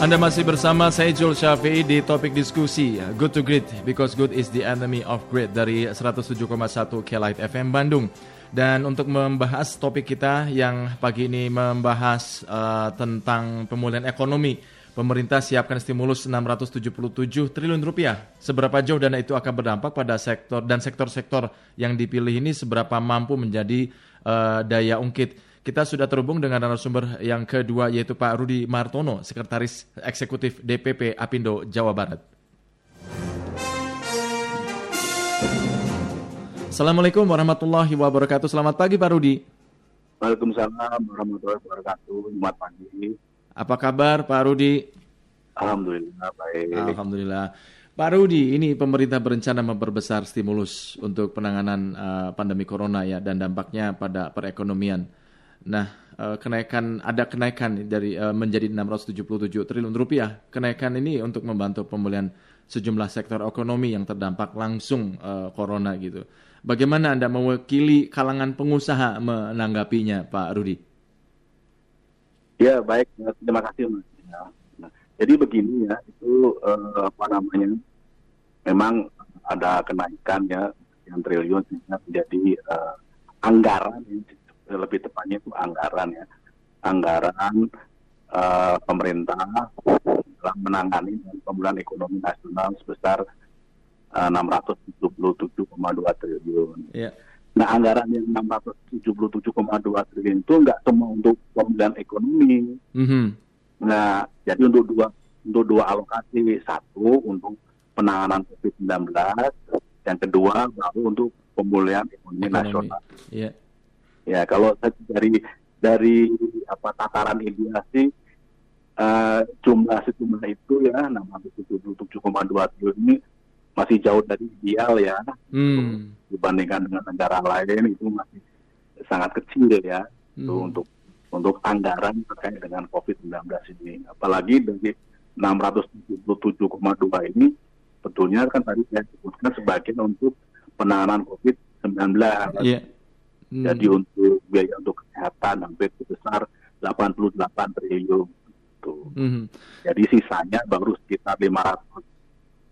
Anda masih bersama saya Jul Syafi'i di topik diskusi Good to Great because good is the enemy of great dari 107,1 Kelight FM Bandung. Dan untuk membahas topik kita yang pagi ini membahas uh, tentang pemulihan ekonomi, pemerintah siapkan stimulus 677 triliun rupiah. Seberapa jauh dana itu akan berdampak pada sektor dan sektor-sektor yang dipilih ini seberapa mampu menjadi uh, daya ungkit kita sudah terhubung dengan narasumber yang kedua yaitu Pak Rudi Martono, Sekretaris Eksekutif DPP Apindo Jawa Barat. Assalamualaikum warahmatullahi wabarakatuh. Selamat pagi Pak Rudi. Waalaikumsalam warahmatullahi wabarakatuh. Selamat pagi. Apa kabar Pak Rudi? Alhamdulillah baik. Alhamdulillah. Pak Rudi, ini pemerintah berencana memperbesar stimulus untuk penanganan uh, pandemi corona ya dan dampaknya pada perekonomian. Nah, uh, kenaikan ada kenaikan dari uh, menjadi 677 triliun rupiah. Kenaikan ini untuk membantu pemulihan sejumlah sektor ekonomi yang terdampak langsung uh, corona gitu. Bagaimana Anda mewakili kalangan pengusaha menanggapinya, Pak Rudi? Ya, baik. Terima kasih, Mas. Jadi begini ya, itu uh, apa namanya? Memang ada kenaikan ya yang triliun sehingga menjadi uh, anggaran yang lebih tepatnya itu anggaran ya anggaran uh, pemerintah dalam menangani pemulihan ekonomi nasional sebesar uh, 677,2 triliun. Yeah. Nah anggaran yang 677,2 triliun itu enggak cuma untuk pemulihan ekonomi. Mm -hmm. Nah jadi untuk dua untuk dua alokasi satu untuk penanganan COVID-19, yang kedua baru untuk pemulihan ekonomi, ekonomi. nasional. Yeah. Ya kalau dari dari apa tataran ideasi uh, jumlah sejumlah itu ya 677,2 triliun ini masih jauh dari ideal ya hmm. dibandingkan dengan negara lain itu masih sangat kecil ya hmm. untuk untuk anggaran terkait dengan COVID-19 ini apalagi dari 677,2 ini betulnya kan tadi saya sebutkan sebagian untuk penanganan COVID-19 yeah. Hmm. Jadi untuk biaya untuk kesehatan hampir sebesar 88 triliun. Gitu. Hmm. Jadi sisanya baru sekitar 500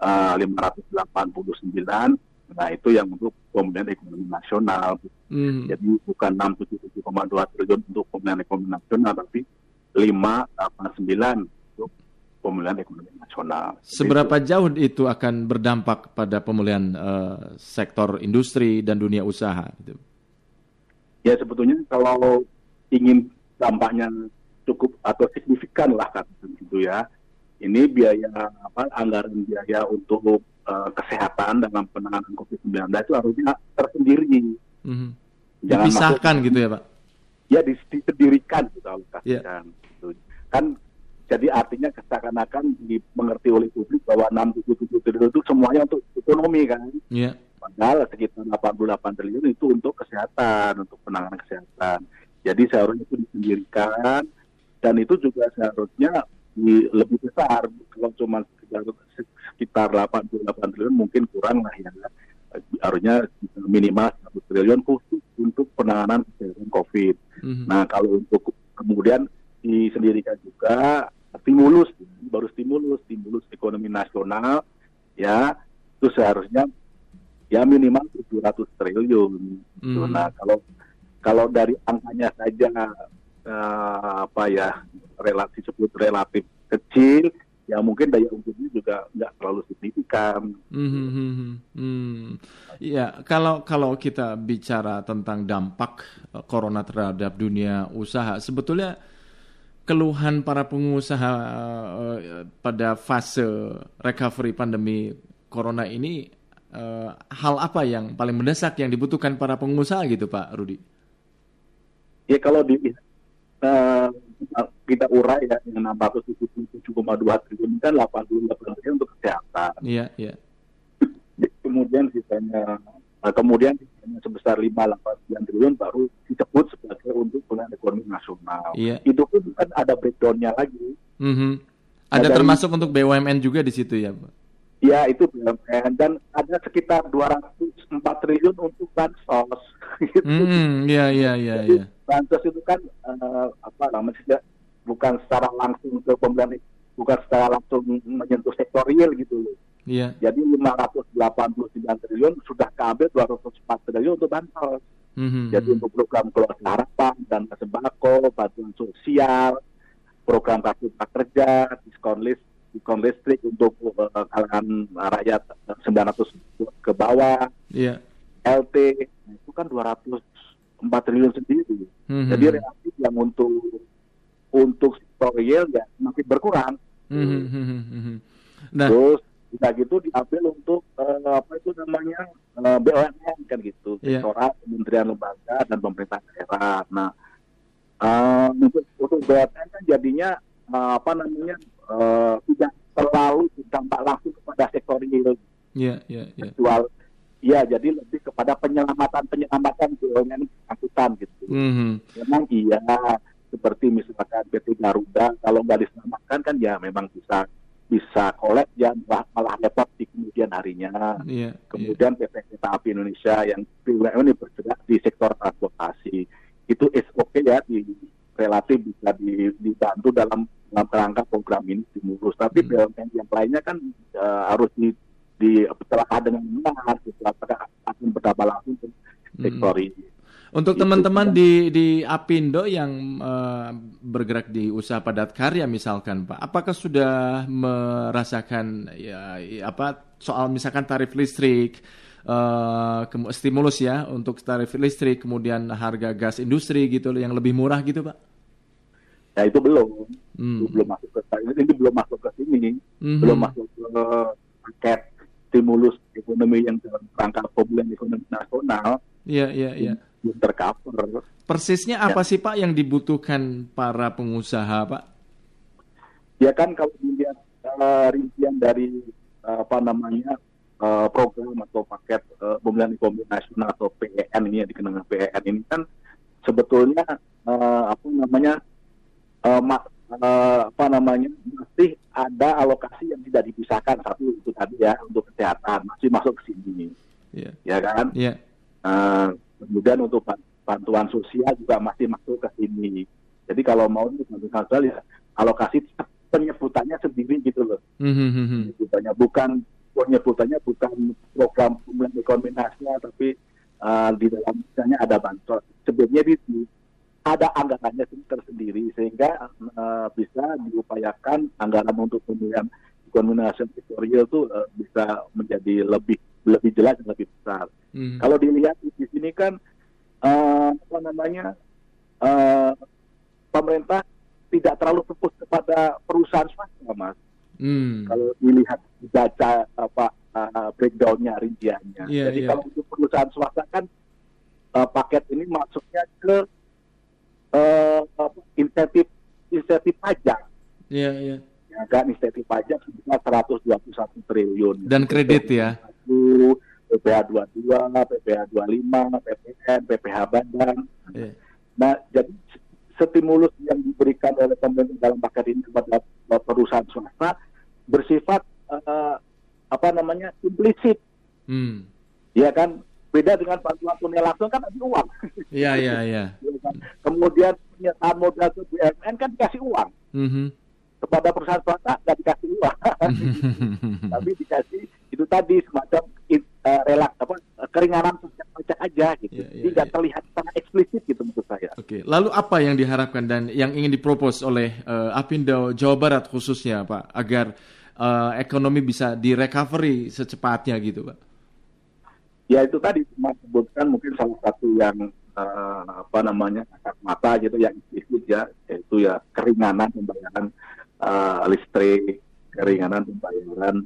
uh, 589. Nah itu yang untuk pemulihan ekonomi nasional. Hmm. Jadi bukan 677,2 triliun untuk pemulihan ekonomi nasional, tapi 589 untuk pemulihan ekonomi nasional. Seberapa itu. jauh itu akan berdampak pada pemulihan uh, sektor industri dan dunia usaha? Gitu? Ya sebetulnya kalau ingin dampaknya cukup atau signifikan lah kan gitu ya ini biaya apa anggaran biaya untuk uh, kesehatan dalam penanganan COVID-19 itu harusnya tersendiri. Mm-hmm. Jangan Dipisahkan masuk, gitu ya Pak? Ya disendirikan gitu alokasikan. Yeah. Gitu. Kan jadi artinya seakan-akan dimengerti oleh publik bahwa 677 triliun itu semuanya untuk ekonomi kan. Yeah. Padahal sekitar 88 triliun itu untuk kesehatan, untuk penanganan kesehatan. Jadi seharusnya itu disendirikan dan itu juga seharusnya di, lebih besar. Kalau cuma sekitar, sekitar 88 triliun mungkin kurang lah ya. Harusnya minimal 1 triliun khusus untuk penanganan kesehatan COVID. Mm-hmm. Nah kalau untuk kemudian disendirikan juga stimulus, baru stimulus, stimulus ekonomi nasional, ya itu seharusnya ya minimal 700 triliun. Hmm. Nah kalau kalau dari angkanya saja uh, apa ya relasi sebut relatif kecil, ya mungkin daya ungkitnya juga nggak terlalu signifikan. Hmm, hmm. Ya kalau kalau kita bicara tentang dampak eh, corona terhadap dunia usaha, sebetulnya keluhan para pengusaha uh, pada fase recovery pandemi corona ini uh, hal apa yang paling mendesak yang dibutuhkan para pengusaha gitu Pak Rudi? Ya kalau di uh, kita urai ya dengan 677,2 triliun kan 88 triliun untuk kesehatan. Iya, iya. Kemudian sisanya uh, kemudian sisanya sebesar 589 triliun baru disebut sebagai untuk pemulihan ekonomi nasional. Iya. Itu pun kan ada breakdownnya lagi. Mm -hmm. Ada nah, termasuk dari, untuk BUMN juga di situ ya, Pak? Ya itu BUMN dan ada sekitar 204 triliun untuk bansos. Gitu. Hmm, iya iya iya. Ya. Bansos itu kan uh, apa namanya bukan secara langsung ke pemulihan bukan secara langsung menyentuh sektor real gitu loh. Iya. Jadi 589 triliun sudah keambil 204 triliun untuk bansos. Mhm. Jadi untuk program keluarga harapan dan sembako, bantuan sosial, program kartu prakerja, diskon list, diskon listrik untuk uh, kalangan rakyat 900 ke bawah, Iya. LT itu kan 204 triliun sendiri. Mhm. Jadi relatif yang untuk untuk sektor real ya makin berkurang. Mhm, mhm, mhm. Nah, Terus udah gitu diambil untuk eh, apa itu namanya eh, BUMN kan gitu, Iya. sektorat, kementerian lembaga dan pemerintah daerah. Nah, eh, untuk untuk BUMN kan jadinya eh, apa namanya eh, tidak terlalu berdampak langsung kepada sektor iya, iya, iya. jual. Ya, jadi lebih kepada penyelamatan penyelamatan BUMN angkutan gitu. Mhm. Memang iya seperti misalkan PT Garuda kalau nggak diselamatkan kan ya memang bisa bisa kolek ya malah, malah repot di kemudian harinya. Iya, iya. Kemudian PT Kereta Api Indonesia yang BUMN ini bergerak di sektor transportasi itu is oke ya di relatif bisa di- dibantu dalam dalam kerangka program ini stimulus. Tapi Hmm. BUMN yang lainnya kan eh, harus di di ditelaah dengan benar gitu apakah akan berdampak langsung ke Hmm. sektor ini. Untuk teman-teman di di Apindo yang eh, bergerak di usaha padat karya misalkan Pak, apakah sudah merasakan ya apa soal misalkan tarif listrik eh, kemu- stimulus ya untuk tarif listrik kemudian harga gas industri gitu yang lebih murah gitu Pak? Ya itu belum. Hmm. Itu belum masuk ke ini belum masuk ke sini, Mhm. belum masuk ke paket stimulus ekonomi yang dalam rangka pemulihan ekonomi nasional Iya iya iya. belum tercover. Persisnya Ya. apa sih Pak yang dibutuhkan para pengusaha Pak? Ya kan kalau dilihat eh, rincian dari eh, apa namanya eh, program atau paket eh, pemulihan ekonomi nasional atau PEN ini yang dikenal PEN ini kan sebetulnya eh, apa namanya eh, ma- eh, apa namanya masih ada alokasi yang tidak dipisahkan satu itu tadi ya untuk kesehatan masih masuk ke sini Iya. ya kan Iya. Eh, kemudian untuk ban- bantuan sosial juga masih masuk ke sini. Jadi kalau mau untuk bantuan sosial ya alokasi penyebutannya sendiri gitu loh. Mhm, mhm. Penyebutannya bukan penyebutannya bukan program pemulihan ekonomi nasional tapi eh, di dalam misalnya ada bantuan. Sebenarnya di, di- ada anggarannya sendiri tersendiri sehingga eh, bisa diupayakan anggaran untuk pemulihan ekonomi nasional itu eh, bisa menjadi lebih lebih jelas dan lebih besar. Mhm. Kalau dilihat di sini kan eh, apa namanya eh, pemerintah tidak terlalu fokus kepada perusahaan swasta, mas. Hmm. Kalau dilihat baca apa eh, breakdownnya rinciannya. Iya, Jadi iya. kalau untuk perusahaan swasta kan eh, paket ini masuknya ke eh, apa, insentif insentif pajak. Iya iya. Ya kan insentif pajak sebesar 121 triliun. Dan kredit ya. 1, PPH 22, PPH 25, PPN, PPH Badan. Iya. Nah, jadi stimulus yang diberikan oleh pemerintah dalam paket ini kepada perusahaan swasta bersifat eh, apa namanya implisit, Hmm. ya kan? Beda dengan bantuan tunai langsung kan ada uang. Iya iya iya. Kemudian penyertaan modal ke BUMN kan dikasih uang. Mhm. Kepada perusahaan swasta nggak dikasih uang, tapi dikasih itu tadi semacam in- eh, relak apa keringanan pajak aja gitu. Iya, iya, Jadi nggak iya. terlihat secara eksplisit gitu menurut saya. Oke, lalu apa yang diharapkan dan yang ingin dipropos oleh eh, Apindo Jawa Barat khususnya Pak agar eh, ekonomi bisa direcovery secepatnya gitu Pak? Ya itu tadi Mas sebutkan mungkin salah satu yang eh, apa namanya kasat mata gitu yang implisit ya yaitu ya keringanan pembayaran eh, listrik keringanan pembayaran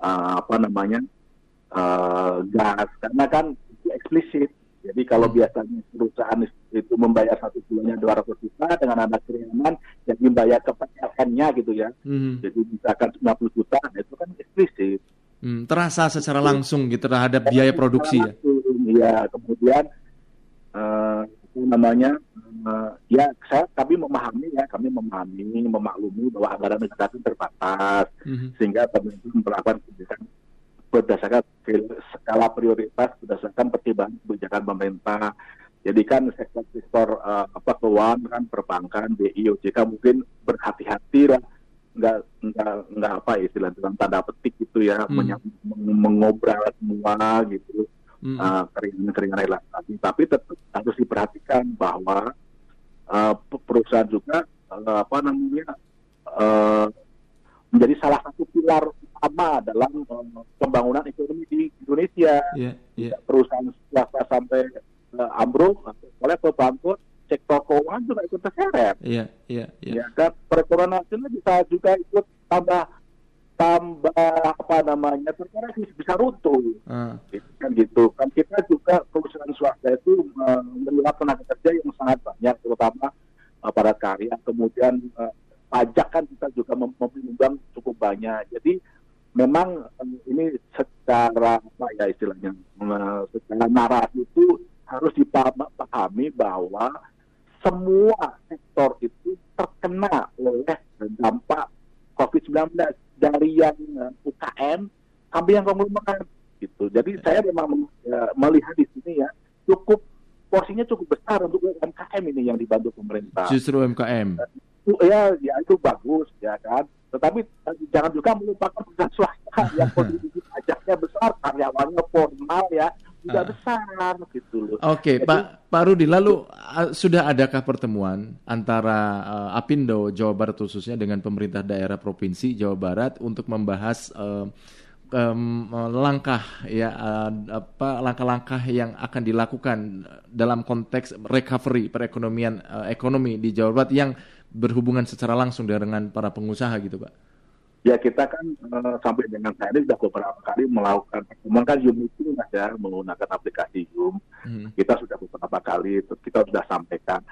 eh, apa namanya eh, gas karena kan itu eksplisit jadi kalau Hmm. biasanya perusahaan itu membayar satu bulannya 200 juta dengan ada keringanan yang dibayar ke PLN-nya gitu ya Mhm. jadi misalkan 90 juta nah itu kan eksplisit Hmm, terasa secara langsung gitu terhadap biaya produksi ya. Iya, kemudian eh, apa namanya eh, ya saya kami memahami ya kami memahami memaklumi bahwa anggaran negara itu terbatas Mhm. sehingga pemerintah melakukan kebijakan berdasarkan skala prioritas berdasarkan pertimbangan kebijakan pemerintah. Jadi kan sektor-sektor eh, apa keuangan kan perbankan, BI, OJK mungkin berhati-hati lah nggak nggak nggak apa ya istilah dalam tanda petik gitu ya hmm. mengobral semua gitu hmm. uh, keringan-keringan relaksasi tapi tetap harus diperhatikan bahwa uh, perusahaan juga uh, apa namanya uh, menjadi salah satu pilar utama dalam uh, pembangunan ekonomi di Indonesia. Yeah, yeah. Perusahaan swasta sampai uh, ambruk oleh bangkrut sektor keuangan juga ikut terseret. Iya, iya, iya. Ya kan perekonomian nasional bisa juga ikut tambah tambah apa namanya terkena bisa runtuh uh. gitu, kan gitu kan kita juga perusahaan swasta itu uh, menyerap tenaga kerja yang sangat banyak terutama uh, para karya kemudian uh, pajak kan kita juga menyumbang cukup banyak jadi memang ini secara apa ya istilahnya uh, secara narasi itu harus dipahami bahwa semua sektor itu terkena oleh dampak COVID-19 dari yang eh, UKM sampai yang konglomerat gitu. Jadi saya memang ya, melihat di sini ya cukup porsinya cukup besar untuk UMKM ini yang dibantu pemerintah. Justru UMKM. Ya, ya itu bagus ya kan. Tetapi eh, jangan juga melupakan perusahaan swasta yang kondisi pajaknya besar, karyawannya formal ya tidak uh. besar gitu loh. Oke, okay, Pak Pak Rudi, lalu uh, sudah adakah pertemuan antara uh, Apindo Jawa Barat khususnya dengan pemerintah daerah provinsi Jawa Barat untuk membahas uh, um, langkah ya uh, apa langkah-langkah yang akan dilakukan dalam konteks recovery perekonomian uh, ekonomi di Jawa Barat yang berhubungan secara langsung dengan para pengusaha gitu, Pak? ya kita kan uh, sampai dengan saat ini sudah beberapa kali melakukan pertemuan kan Zoom itu ya menggunakan aplikasi Zoom. Hmm. kita sudah beberapa kali kita sudah sampaikan.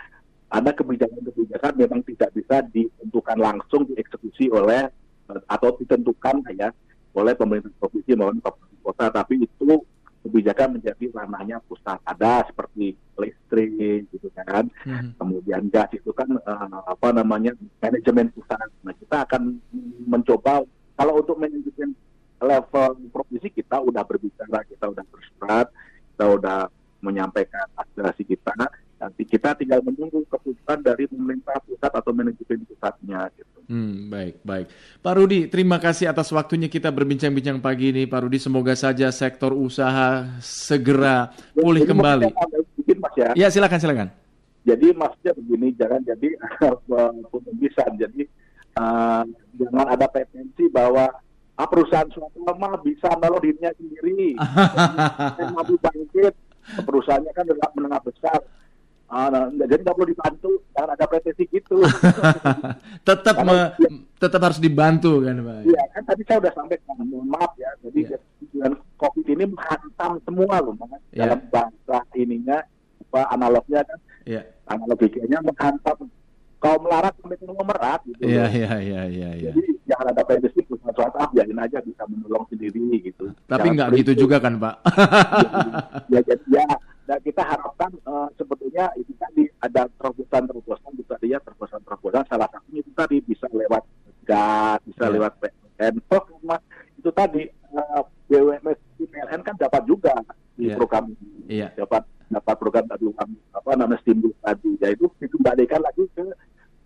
Ada kebijakan-kebijakan memang tidak bisa ditentukan langsung dieksekusi oleh uh, atau ditentukan ya oleh pemerintah provinsi maupun kabupaten kota. Tapi itu kebijakan menjadi ranahnya pusat. Ada seperti listrik gitu kan. Hmm. kemudian gas itu kan uh, apa namanya manajemen pusat. Nah kita akan mencoba kalau untuk manajemen level provinsi kita udah berbicara kita udah bersurat kita udah menyampaikan aspirasi kita nanti kita tinggal menunggu keputusan dari pemerintah pusat atau manajemen pusatnya gitu Hmm, baik, baik. Pak Rudi, terima kasih atas waktunya kita berbincang-bincang pagi ini. Pak Rudi, semoga saja sektor usaha segera pulih jadi, kembali. Mas ya. ya, silakan, silakan. Jadi maksudnya begini, jangan jadi bisa. Jadi uh, jangan ada pretensi bahwa ah, perusahaan suatu mah bisa nolong dirinya sendiri. mampu bangkit, perusahaannya kan menengah besar Ah, nah, jadi nggak perlu dibantu, jangan ada pretensi gitu. tetap me, ya, tetap harus dibantu kan, Pak. Iya, kan tadi saya udah sampaikan, mohon maaf ya. Jadi dengan COVID ini menghantam semua loh, ya. dalam bahasa ininya, apa analognya kan, ya. analoginya menghantam kaum melarat sampai merat gitu. Iya, iya, iya, iya, iya. Jadi jangan ada pretensi perusahaan swasta biarin aja bisa menolong sendiri gitu. Tapi nggak gitu juga kan, Pak? ya, ya, ya, Nah, kita harapkan uh, sebetulnya itu tadi ada terobosan-terobosan bisa dia terobosan-terobosan salah satunya itu tadi bisa lewat gas, bisa yeah. lewat PLN. Oh, itu tadi uh, BUMN PLN kan dapat juga di yeah. program yeah. dapat dapat program tadi apa namanya stimulus tadi, yaitu dikembalikan lagi ke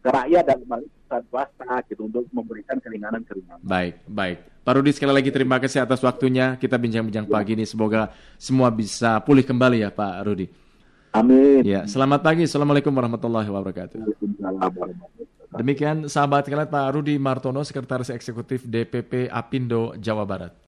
ke rakyat dan kembali perusahaan swasta gitu untuk memberikan keringanan-keringanan. Baik, baik. Pak Rudi sekali lagi terima kasih atas waktunya. Kita bincang-bincang pagi ini. Semoga semua bisa pulih kembali ya Pak Rudi. Amin. Ya, selamat pagi. Assalamualaikum warahmatullahi wabarakatuh. Demikian sahabat kalian Pak Rudi Martono, Sekretaris Eksekutif DPP Apindo Jawa Barat.